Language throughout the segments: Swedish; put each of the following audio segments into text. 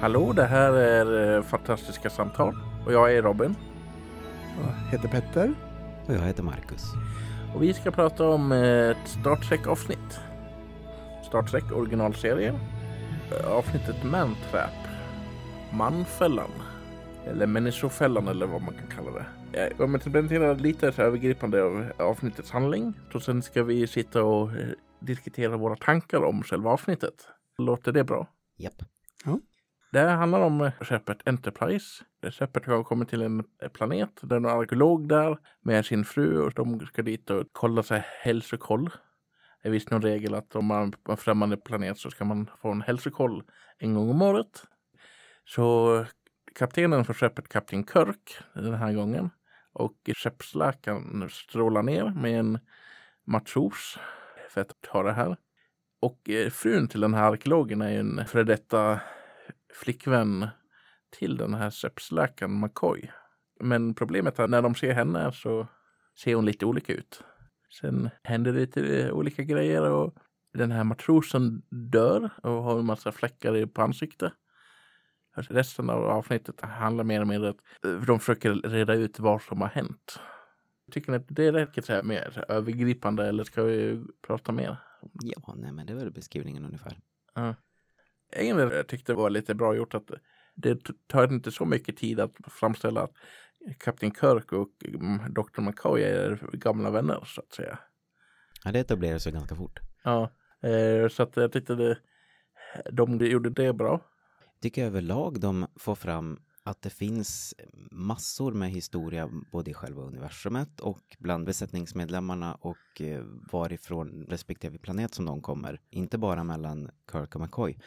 Hallå, det här är eh, Fantastiska samtal och jag är Robin. Jag heter Petter. Och jag heter Marcus. Och vi ska prata om ett Star Trek-avsnitt. Star Trek originalserie. Avsnittet Mantrap. Manfällan. Eller Människofällan eller vad man kan kalla det. Jag kommer att presentera lite övergripande av avsnittets handling. Och sen ska vi sitta och eh, diskutera våra tankar om själva avsnittet. Låter det bra? Japp. Det här handlar om eh, skeppet Enterprise. Eh, skeppet har kommit till en eh, planet. Det är en arkeolog där med sin fru och de ska dit och kolla sig hälsokoll. Det är visst någon regel att om man är på en främmande planet så ska man få en hälsokoll en gång om året. Så kaptenen för skeppet, kapten Kirk, den här gången och skeppsläkaren strålar ner med en matros för att ta det här. Och frun till den här arkeologen är en före detta flickvän till den här skeppsläkaren McCoy. Men problemet är att när de ser henne så ser hon lite olika ut. Sen händer det lite olika grejer och den här matrosen dör och har en massa fläckar på ansiktet. Resten av avsnittet handlar mer och mer om att de försöker reda ut vad som har hänt. Tycker ni att det räcker så här mer övergripande eller ska vi prata mer? Ja, nej men det väl beskrivningen ungefär. Ja. En del jag tyckte var lite bra gjort att det tar inte så mycket tid att framställa att Kapten Kirk och Dr. McCoy är gamla vänner så att säga. Ja, det etablerar sig ganska fort. Ja, eh, så att jag tyckte det, de gjorde det bra. Tycker överlag de får fram att det finns massor med historia både i själva universumet och bland besättningsmedlemmarna och eh, varifrån respektive planet som de kommer. Inte bara mellan Kirk och McCoy.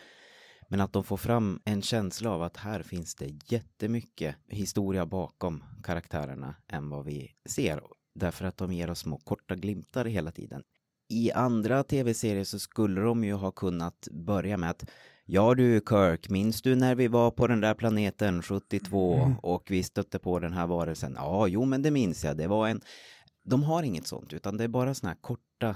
Men att de får fram en känsla av att här finns det jättemycket historia bakom karaktärerna än vad vi ser. Därför att de ger oss små korta glimtar hela tiden. I andra tv-serier så skulle de ju ha kunnat börja med att Ja du Kirk, minns du när vi var på den där planeten 72 mm. och vi stötte på den här varelsen? Ja, jo men det minns jag, det var en... De har inget sånt, utan det är bara såna här korta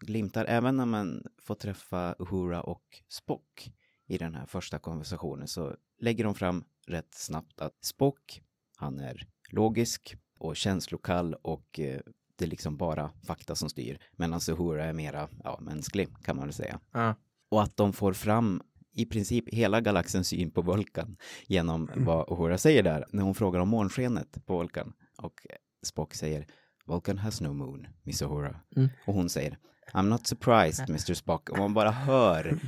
glimtar, även när man får träffa Uhura och Spock i den här första konversationen så lägger de fram rätt snabbt att Spock, han är logisk och känslokall och eh, det är liksom bara fakta som styr. Medan Uhura är mera ja, mänsklig kan man väl säga. Ja. Och att de får fram i princip hela galaxens syn på Vulkan genom mm. vad Uhura säger där när hon frågar om månskenet på Vulkan och Spock säger Vulcan has no moon, Miss Uhura. Mm. Och hon säger I'm not surprised, Mr Spock. Om man bara hör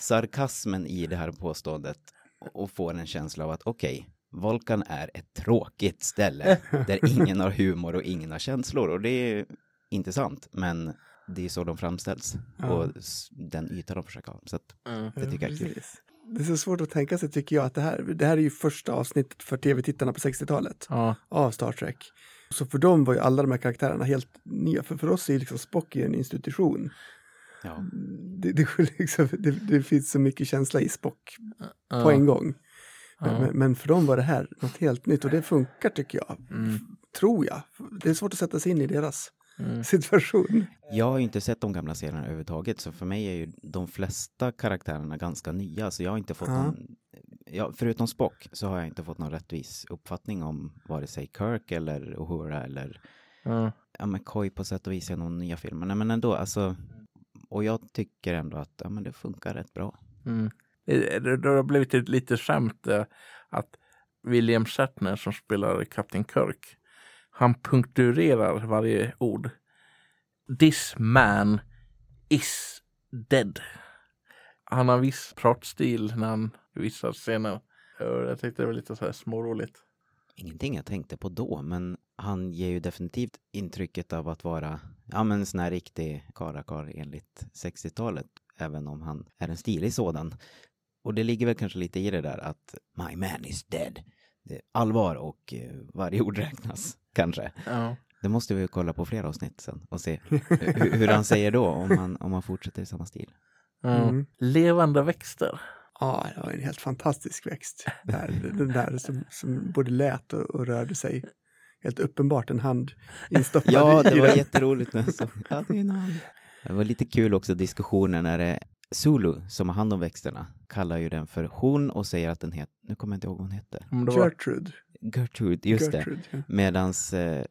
sarkasmen i det här påståendet och får en känsla av att okej, okay, Volkan är ett tråkigt ställe där ingen har humor och ingen har känslor och det är inte sant, men det är så de framställs ja. och den yta de försöker ha. Så mm. det tycker jag är kul. Det är så svårt att tänka sig tycker jag att det här, det här är ju första avsnittet för tv-tittarna på 60-talet ja. av Star Trek. Så för dem var ju alla de här karaktärerna helt nya. För, för oss är liksom Spock en institution. Ja. Det, det, liksom, det, det, finns så mycket känsla i Spock uh, på en gång. Men, uh. men, men, för dem var det här något helt nytt och det funkar tycker jag. Mm. Tror jag. Det är svårt att sätta sig in i deras mm. situation. Jag har inte sett de gamla serierna överhuvudtaget så för mig är ju de flesta karaktärerna ganska nya så jag har inte fått uh. någon ja, förutom Spock så har jag inte fått någon rättvis uppfattning om vare sig Kirk eller Uhura eller mm. ja, McCoy på sätt och vis i någon nya filmer. Nej, men ändå, alltså, och jag tycker ändå att ja, men det funkar rätt bra. Mm. Det, det har blivit ett lite skämt eh, att William Shatner som spelar Kapten Kirk, han punkturerar varje ord. This man is dead. Han har viss pratstil när han vissa scener. Jag tyckte det var lite så här småroligt. Ingenting jag tänkte på då, men han ger ju definitivt intrycket av att vara ja, men en sån här riktig karakar enligt 60-talet, även om han är en stilig sådan. Och det ligger väl kanske lite i det där att my man is dead. Det är allvar och eh, varje ord räknas, kanske. Ja. Det måste vi kolla på flera avsnitt sen och se hur, hur han säger då om han, om han fortsätter i samma stil. Mm. Levande växter. Ja, det var en helt fantastisk växt. Där, den där som, som både lät och, och, rörde sig. Helt uppenbart en hand instoppad Ja, det i var den. jätteroligt. När så, ja, det, det var lite kul också diskussioner när det Zulu, som har hand om växterna, kallar ju den för hon och säger att den heter, nu kommer jag inte ihåg vad hon heter. Var Gertrude. Gertrude, just Gertrude, ja. det. Medans eh,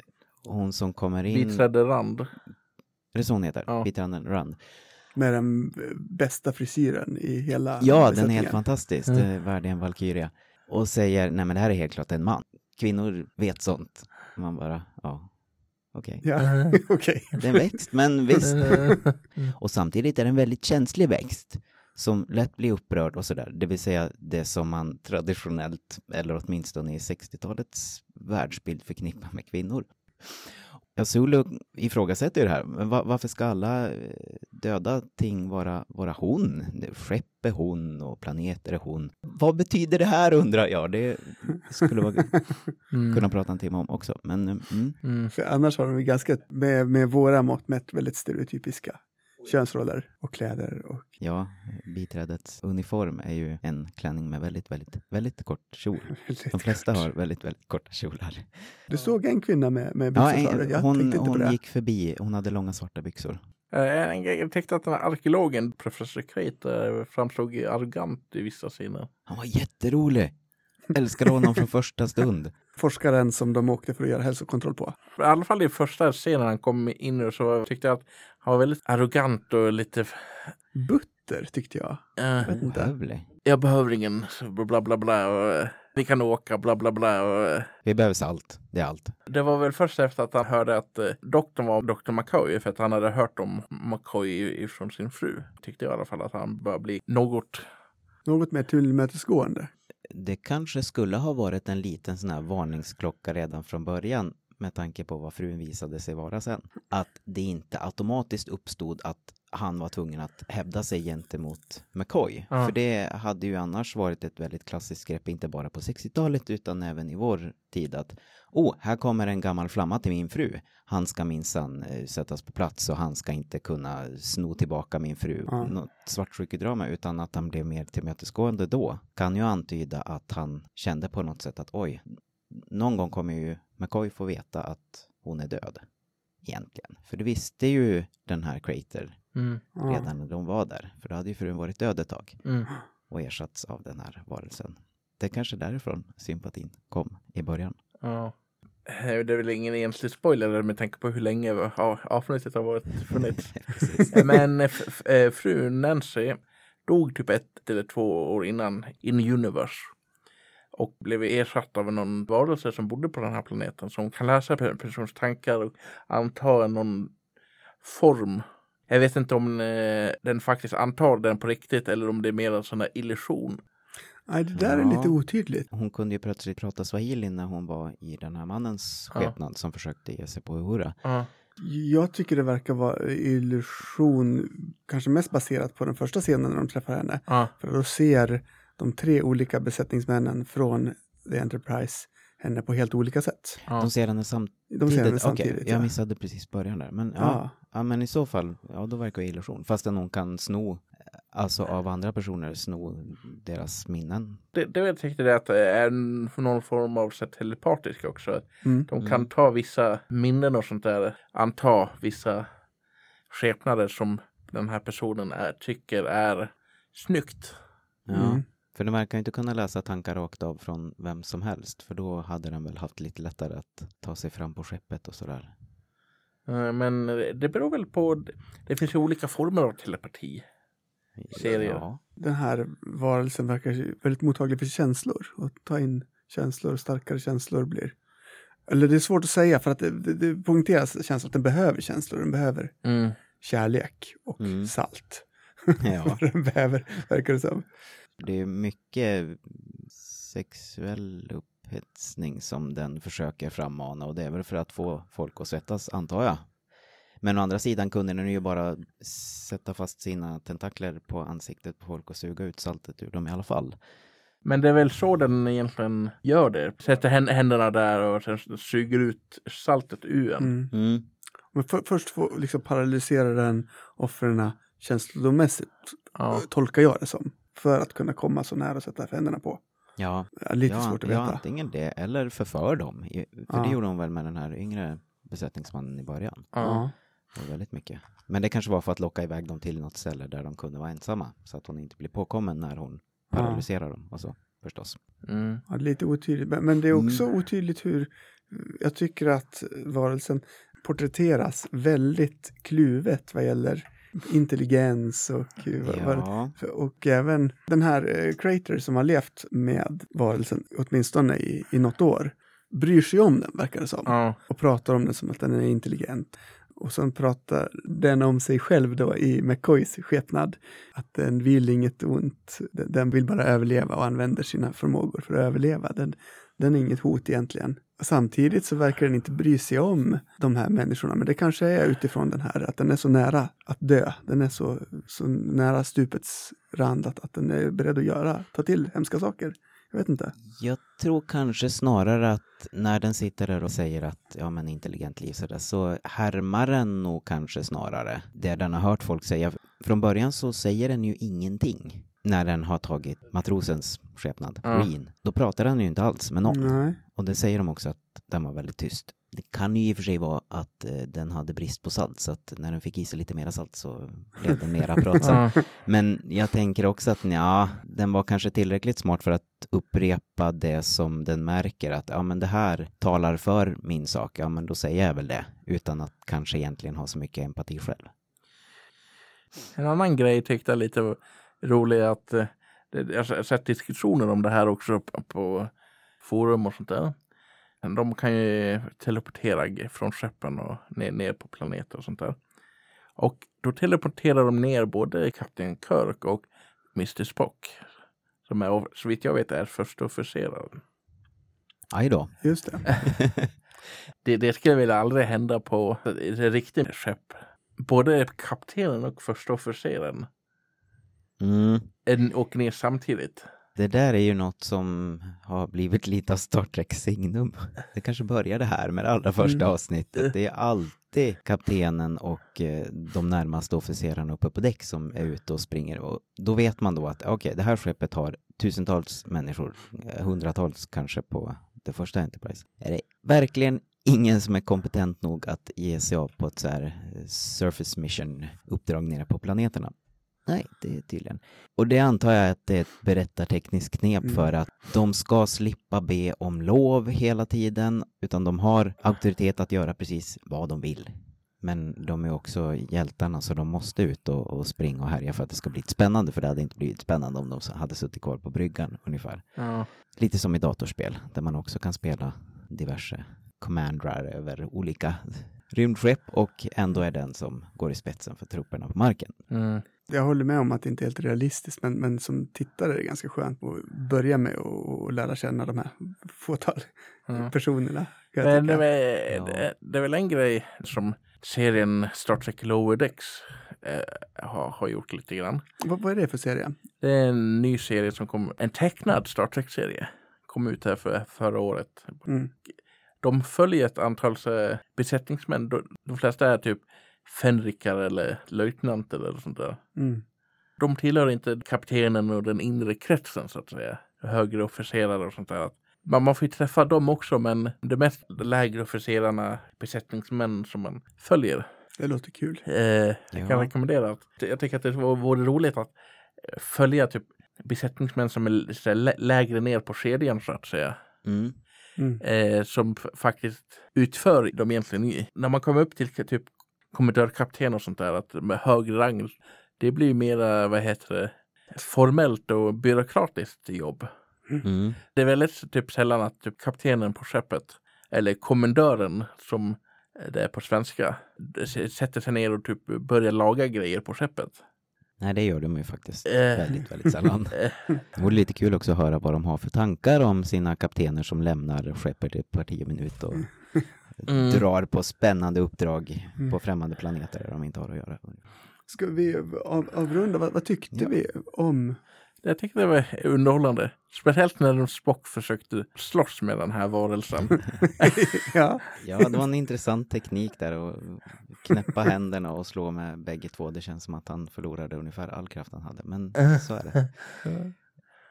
hon som kommer in, biträdde Rand. är det så hon heter? Ja. Biträdande Rand. Med den eh, bästa frisyren i hela Ja, den är helt fantastisk, Mm. mm. värdig en Valkyria. Och säger, nej men det här är helt klart en man. Kvinnor vet sånt. Man bara, ja, okej. Ja, okej. Det är en växt, men visst. Och samtidigt är det en väldigt känslig växt som lätt blir upprörd och sådär. Det vill säga det som man traditionellt, eller åtminstone i 60-talets världsbild förknippar med kvinnor. Ja, Zulu ifrågasätter ju det här. Men va- varför ska alla eh, döda ting vara, vara hon? Skepp är hon och planeter är hon. Vad betyder det här undrar jag? Det skulle vara, kunna prata en timme om också. Men eh, mm, Mm. För annars har de ganska, med, med våra mått mätt, väldigt stereotypiska könsroller och kläder. Och, ja, biträdets uniform är ju en klänning med väldigt, väldigt, väldigt kort kjol. De flesta har väldigt, väldigt korta kjolar. Du såg en kvinna med, med Ja, byxor, du? en, Jag hon hon det. gick förbi, hon hade långa svarta byxor. Eh, Jag tyckte att den här arkeologen, professor Crate, eh, framstod arrogant i vissa scener. Han var jätterolig! Älskade honom från första stund. Forskaren som de åkte för att göra hälsokontroll på. I alla fall i första scenen han kom in och så tyckte jag att han var väldigt arrogant och lite... Butter tyckte jag. eh, Vet inte. Jag behöver ingen bla bla bla och eh, vi kan åka bla bla bla. Och, eh, Vi behöver salt, det är allt. det var väl först efter att han hörde att eh, doktorn var Dr. McCoy för att han hade hört om McCoy ifrån sin fru. Tyckte jag i alla fall att han började bli något. Något mer tillmötesgående. Det kanske skulle ha varit en liten sån här varningsklocka redan från början med tanke på vad frun visade sig vara sen. Att det inte automatiskt uppstod att han var tvungen att hävda sig gentemot McCoy. Ja. För det hade ju annars varit ett väldigt klassiskt grepp, inte bara på 60-talet utan även i vår tid att oh, här kommer en gammal flamma till min fru. Han ska minsann eh, sättas på plats och han ska inte kunna sno tillbaka min fru. Ja. Något svartsjukedrama utan att han blev mer tillmötesgående då kan ju antyda att han kände på något sätt att oj, någon gång kommer ju McCoy få veta att hon är död. Egentligen. För det visste ju den här Crater Mm. Redan när de var där. För då hade ju frun varit död ett tag Mm. och ersatts av den här varelsen. Det är kanske därifrån sympatin kom i början. Ja. Det är väl ingen egentlig spoiler med tanke på hur länge avsnittet har varit funnits. Men eh, f- f- eh, fru Nancy dog typ ett eller två år innan in universe. Och blev ersatt av någon varelse som bodde på den här planeten som kan läsa en persons tankar och anta någon form. Jag vet inte om eh, den faktiskt antar den på riktigt eller om det är mer en sån där illusion. Nej, det där är Ja. lite otydligt. Hon kunde ju plötsligt prata swahili när hon var i den här mannens Ja. skepnad som försökte ge sig på Uhura. Ja. Jag tycker det verkar vara illusion, kanske mest baserat på den första scenen när de träffar henne. Ja. För då ser de tre olika besättningsmännen från The Enterprise henne på helt olika sätt. Ja. De ser henne samtidigt. De ser henne samtidigt. jag ja. missade precis början där. Men, ja, Ja. ja. men i så fall, ja då verkar det illusion. Fastän hon kan sno, alltså av andra personer, sno deras minnen. Det, det jag tyckte det att det är en- någon form av så telepatisk också. Mm. De kan ta vissa minnen och sånt där, anta vissa skepnader som den här personen är, tycker är snyggt. Ja. Mm. För den verkar inte kunna läsa tankar rakt av från vem som helst. För då hade den väl haft lite lättare att ta sig fram på skeppet och sådär. Eh, Men det beror väl på, det finns ju olika former av telepati. Serier. Ja. Den här varelsen verkar väldigt mottaglig för känslor. Och ta in känslor, starkare känslor blir. Eller det är svårt att säga för att det, det, det poängteras känslan att den behöver känslor. Den behöver Mm. kärlek och Mm. salt. Ja. Den behöver, verkar det som. Det är mycket sexuell upphetsning som den försöker frammana och det är väl för att få folk att svettas, antar jag. Men å andra sidan kunde den ju bara sätta fast sina tentakler på ansiktet på folk och suga ut saltet ur dem i alla fall. Men det är väl så den egentligen gör det. Sätter hän- händerna där och sen suger ut saltet ur en. Mm. Mm. Men för, först får liksom paralysera den offren känslomässigt, Ja. tolkar jag det som. För att kunna komma så nära och sätta händerna på. Ja, Ja, lite ja, svårt att ja, veta. antingen det eller förför dem. För Ja. det gjorde hon väl med den här yngre besättningsmannen i början. Ja. Det var väldigt mycket. Men det kanske var för att locka iväg dem till något ställe där de kunde vara ensamma. Så att hon inte blir påkommen när hon paralyserar dem och så förstås. Mm. Ja, lite otydligt. Men det är också mm. otydligt hur jag tycker att varelsen porträtteras väldigt kluvet vad gäller intelligens och, ja. och även den här eh, Crater som har levt med varelsen åtminstone i, i något år bryr sig om den verkar det som ja. och pratar om den som att den är intelligent. Och sen pratar den om sig själv då i McCoys skepnad. Att den vill inget ont, den vill bara överleva och använder sina förmågor för att överleva. Den, den är inget hot egentligen. Samtidigt så verkar den inte bry sig om de här människorna, men det kanske är utifrån den här att den är så nära att dö. Den är så, så nära stupets rand att, att den är beredd att göra, ta till hemska saker. Jag vet inte. Jag tror kanske snarare att när den sitter där och säger att ja men intelligent liv så, där, så härmar den nog kanske snarare det den har hört folk säga. Från början så säger den ju ingenting när den har tagit matrosens skepnad, ja. Green. Då pratar den ju inte alls med någon. Nej. Och det säger de också att den var väldigt tyst. Det kan ju i och för sig vara att eh, den hade brist på salt så att när den fick i sig lite mera salt så blev den mera pratsam. Men jag tänker också att ja, den var kanske tillräckligt smart för att upprepa det som den märker att ja, men det här talar för min sak. Ja, men då säger jag väl det utan att kanske egentligen ha så mycket empati själv. En annan grej tyckte jag lite rolig att eh, jag har sett diskussioner om det här också på forum och sånt där. De kan ju teleportera från skeppen och ner, ner på planeter och sånt där. Och då teleporterar de ner både Kapten Kirk och Mr Spock. Som är, så vitt jag vet är första officeraren. Aj då. Just det. det. Det skulle väl aldrig hända på ett riktigt skepp. Både kaptenen och första officeraren mm. åker ner samtidigt. Det där är ju något som har blivit lite av Star Trek signum. Det kanske började här med det allra första mm. avsnittet. Det är alltid kaptenen och eh, de närmaste officerarna uppe på däck som är ute och springer. Och då vet man då att okej, okay, det här skeppet har tusentals människor, eh, hundratals kanske på det första Enterprise. Är det verkligen ingen som är kompetent nog att ge sig av på ett så här eh, surface mission uppdrag nere på planeterna? Nej, det är tydligen. Och det antar jag att det är ett berättartekniskt knep mm. för att de ska slippa be om lov hela tiden, utan de har auktoritet att göra precis vad de vill. Men de är också hjältarna så de måste ut och, och springa och härja för att det ska bli spännande för det hade inte blivit spännande om de hade suttit kvar på bryggan ungefär. Ja. Lite som i datorspel där man också kan spela diverse commandrar över olika rymdskepp och ändå är den som går i spetsen för trupperna på marken. Mm. Jag håller med om att det inte är helt realistiskt, men, men som tittare är det ganska skönt att börja med och, lära känna de här fåtal mm. personerna. Men det, är, det, det är väl en grej som serien Star Trek Lower Decks eh, har, har gjort lite grann. Vad, vad, är det för serie? Det är en ny serie som kom, en tecknad Star Trek-serie. Kom ut här för, förra året. Mm. De följer ett antal besättningsmän. De flesta är typ fänrikar eller löjtnanter eller sånt där. Mm. De tillhör inte kaptenen och den inre kretsen så att säga. Högre officerare och sånt där. Man, man får ju träffa dem också men det mest lägre officerarna, besättningsmän som man följer. Det låter kul. Eh, jag ja. kan rekommendera. Att, jag tycker att det vore roligt att följa typ besättningsmän som är lägre ner på kedjan så att säga. Mm. Mm. Eh, som faktiskt utför de egentligen. När man kommer upp till typ kommendörkapten och sånt där, att med hög rang, det blir mera, vad heter det, formellt och byråkratiskt jobb. Mm. Det är väldigt typ sällan att typ kaptenen på skeppet eller kommendören som det är på svenska sätter sig ner och typ börjar laga grejer på skeppet. Nej, det gör de ju faktiskt äh. väldigt, väldigt sällan. det vore lite kul också att höra vad de har för tankar om sina kaptener som lämnar skeppet i parti och minut och mm. drar på spännande uppdrag mm. på främmande planeter där de inte har att göra. Ska vi av, avrunda? Vad, vad tyckte ja. vi om jag tyckte det var underhållande. Speciellt när Spock försökte slåss med den här varelsen. ja. ja, det var en intressant teknik där att knäppa händerna och slå med bägge två. Det känns som att han förlorade ungefär all kraft han hade, men så är det.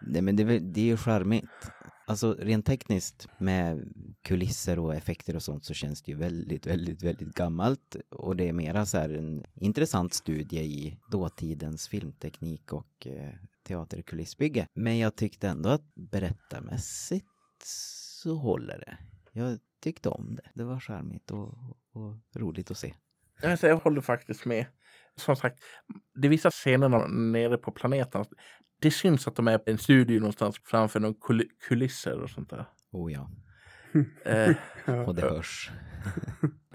Nej, men det, det är ju charmigt. Alltså rent tekniskt med kulisser och effekter och sånt så känns det ju väldigt, väldigt, väldigt gammalt. Och det är mera så här en intressant studie i dåtidens filmteknik och eh, teaterkulissbygge. Men jag tyckte ändå att berättarmässigt så håller det. Jag tyckte om det. Det var charmigt och, och roligt att se. Alltså, jag håller faktiskt med. Som sagt, det är vissa scenerna nere på planeten. Det syns att de är i en studio någonstans framför några kul kulisser och sånt där. Oh ja. Eh, och det hörs.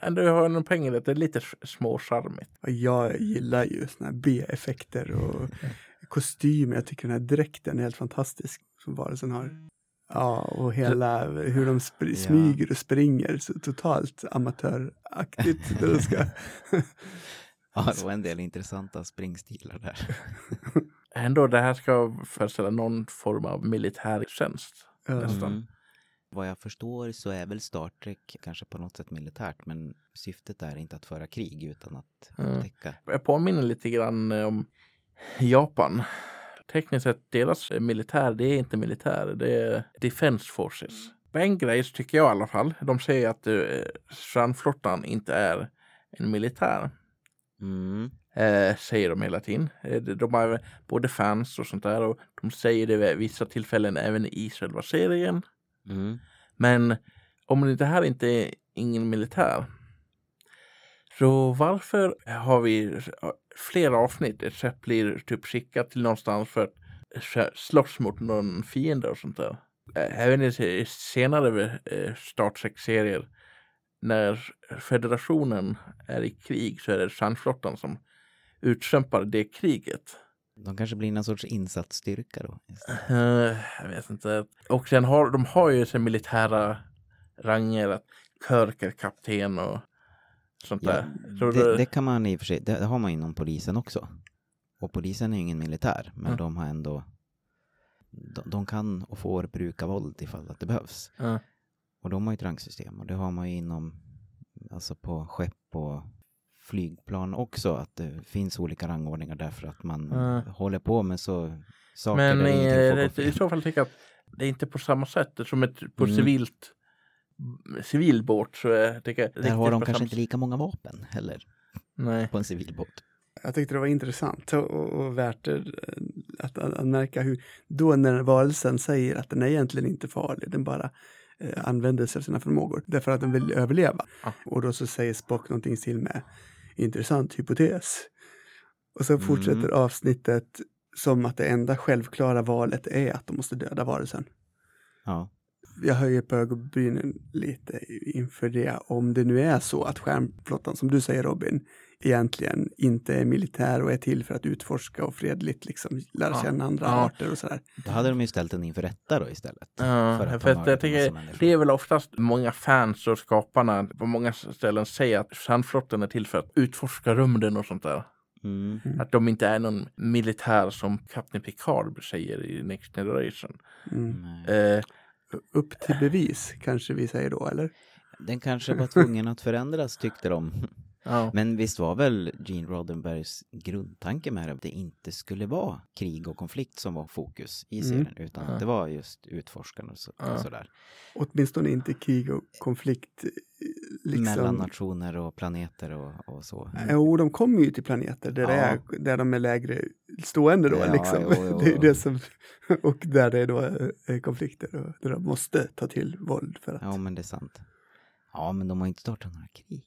Ändå har jag någon poäng i det. Det är lite småcharmigt. Jag gillar ju såna här B-effekter och kostymer. Jag tycker den här dräkten är helt fantastisk som varelsen har. Ja, och hela hur de smyger och springer så totalt amatöraktigt. ska. ja, det var en del intressanta springstilar där. Ändå, det här ska föreställa någon form av militärtjänst. Mm. Vad jag förstår så är väl Star Trek kanske på något sätt militärt, men syftet är inte att föra krig utan att upptäcka. Mm. Jag påminner lite grann om Japan tekniskt sett deras militär, det är inte militär, det är Defense Forces. En grej tycker jag i alla fall, de säger att uh, strandflottan inte är en militär. Mm. Eh, säger de hela tiden. Eh, de har både fans och sånt där och de säger det vid vissa tillfällen även i själva serien. Mm. Men om det här inte är ingen militär. Så varför har vi flera avsnitt. Ett skepp blir typ skickat till någonstans för att slåss mot någon fiende och sånt där. Eh, även i senare eh, Star Trek-serier när federationen är i krig så är det Sandflottan som utkämpar det kriget. De kanske blir någon sorts insatsstyrka då? Uh, jag vet inte. Och sen har de har ju sin militära ranger, att Kirk är kapten och sånt ja, där. Det, det, kan man i och för sig, det har man inom polisen också. Och polisen är ju ingen militär, men mm. de har ändå de, de, kan och får bruka våld ifall att det behövs. Mm. Och de har ju ett rangsystem och det har man ju inom, alltså på skepp och flygplan också, att det finns olika rangordningar därför att man mm. håller på med så saker Men där i, i så fall tycker jag att det är inte på samma sätt som ett, på mm. civilt civilbåt så är det Där har de kanske inte lika många vapen heller. Nej. På en civilbåt. Jag tyckte det var intressant och, och värt att, att, att märka hur då när varelsen säger att den är egentligen inte farlig, den bara eh, använder sig av sina förmågor därför att den vill överleva. Ah. Och då så säger Spock någonting till med intressant hypotes. Och så mm. fortsätter avsnittet som att det enda självklara valet är att de måste döda varelsen. Ja jag höjer på ögonbrynen lite inför det. Om det nu är så att stjärnflottan, som du säger Robin, egentligen inte är militär och är till för att utforska och fredligt liksom lära ja. känna andra ja. arter och sådär. Då hade de ju ställt den inför rätta då istället. Ja, för, att för att jag tycker det är väl oftast många fans och skaparna på många ställen säger att stjärnflottan är till för att utforska rymden och sånt där. Mm. Att de inte är någon militär som Kapten Picard säger i Next Generation. Mm. Eh, upp till bevis kanske vi säger då, eller? Den kanske var tvungen att förändras tyckte de. Ja. Men visst var väl Gene Roddenbergs grundtanke med det att det inte skulle vara krig och konflikt som var fokus i mm. serien, mm. utan ja. det var just utforskande och, så, ja. och sådär. Åtminstone inte krig och konflikt eh, liksom... Mellan nationer och planeter och, och så. Jo, de kommer ju till planeter där, ja. är, där de är lägre stående då, liksom. Jo, jo, det är det som, och där det är då är konflikter och där de måste ta till våld för att... Ja, men det är sant. Ja, men de har inte startat några krig.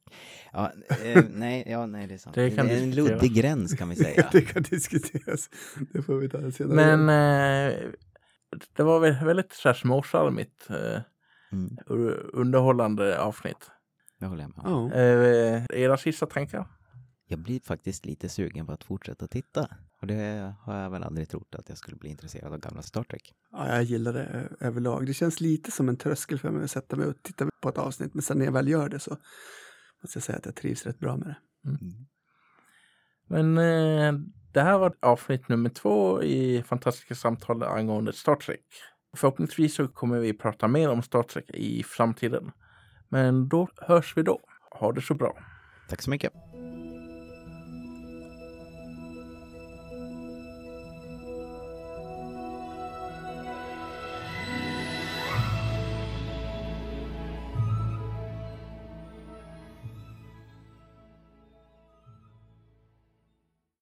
Ja, eh, nej, ja, nej, det är sant. Det, kan det är en luddig gräns kan vi säga. det kan diskuteras. Det får vi ta senare. Men eh, det var väl väldigt så här småcharmigt. Eh, mm. Underhållande avsnitt. Det håller jag med om. Eh, era sista tankar? Jag blir faktiskt lite sugen på att fortsätta titta. Och det har jag väl aldrig trott att jag skulle bli intresserad av gamla Star Trek. Ja, jag gillar det överlag. Det känns lite som en tröskel för mig att sätta mig och titta på ett avsnitt. Men sen när jag väl gör det så måste jag säga att jag trivs rätt bra med det. Mm. mm. Men eh, det här var avsnitt nummer två i Fantastiska samtal angående Star Trek. Förhoppningsvis så kommer vi prata mer om Star Trek i framtiden. Men då hörs vi då. Ha det så bra. Tack så mycket.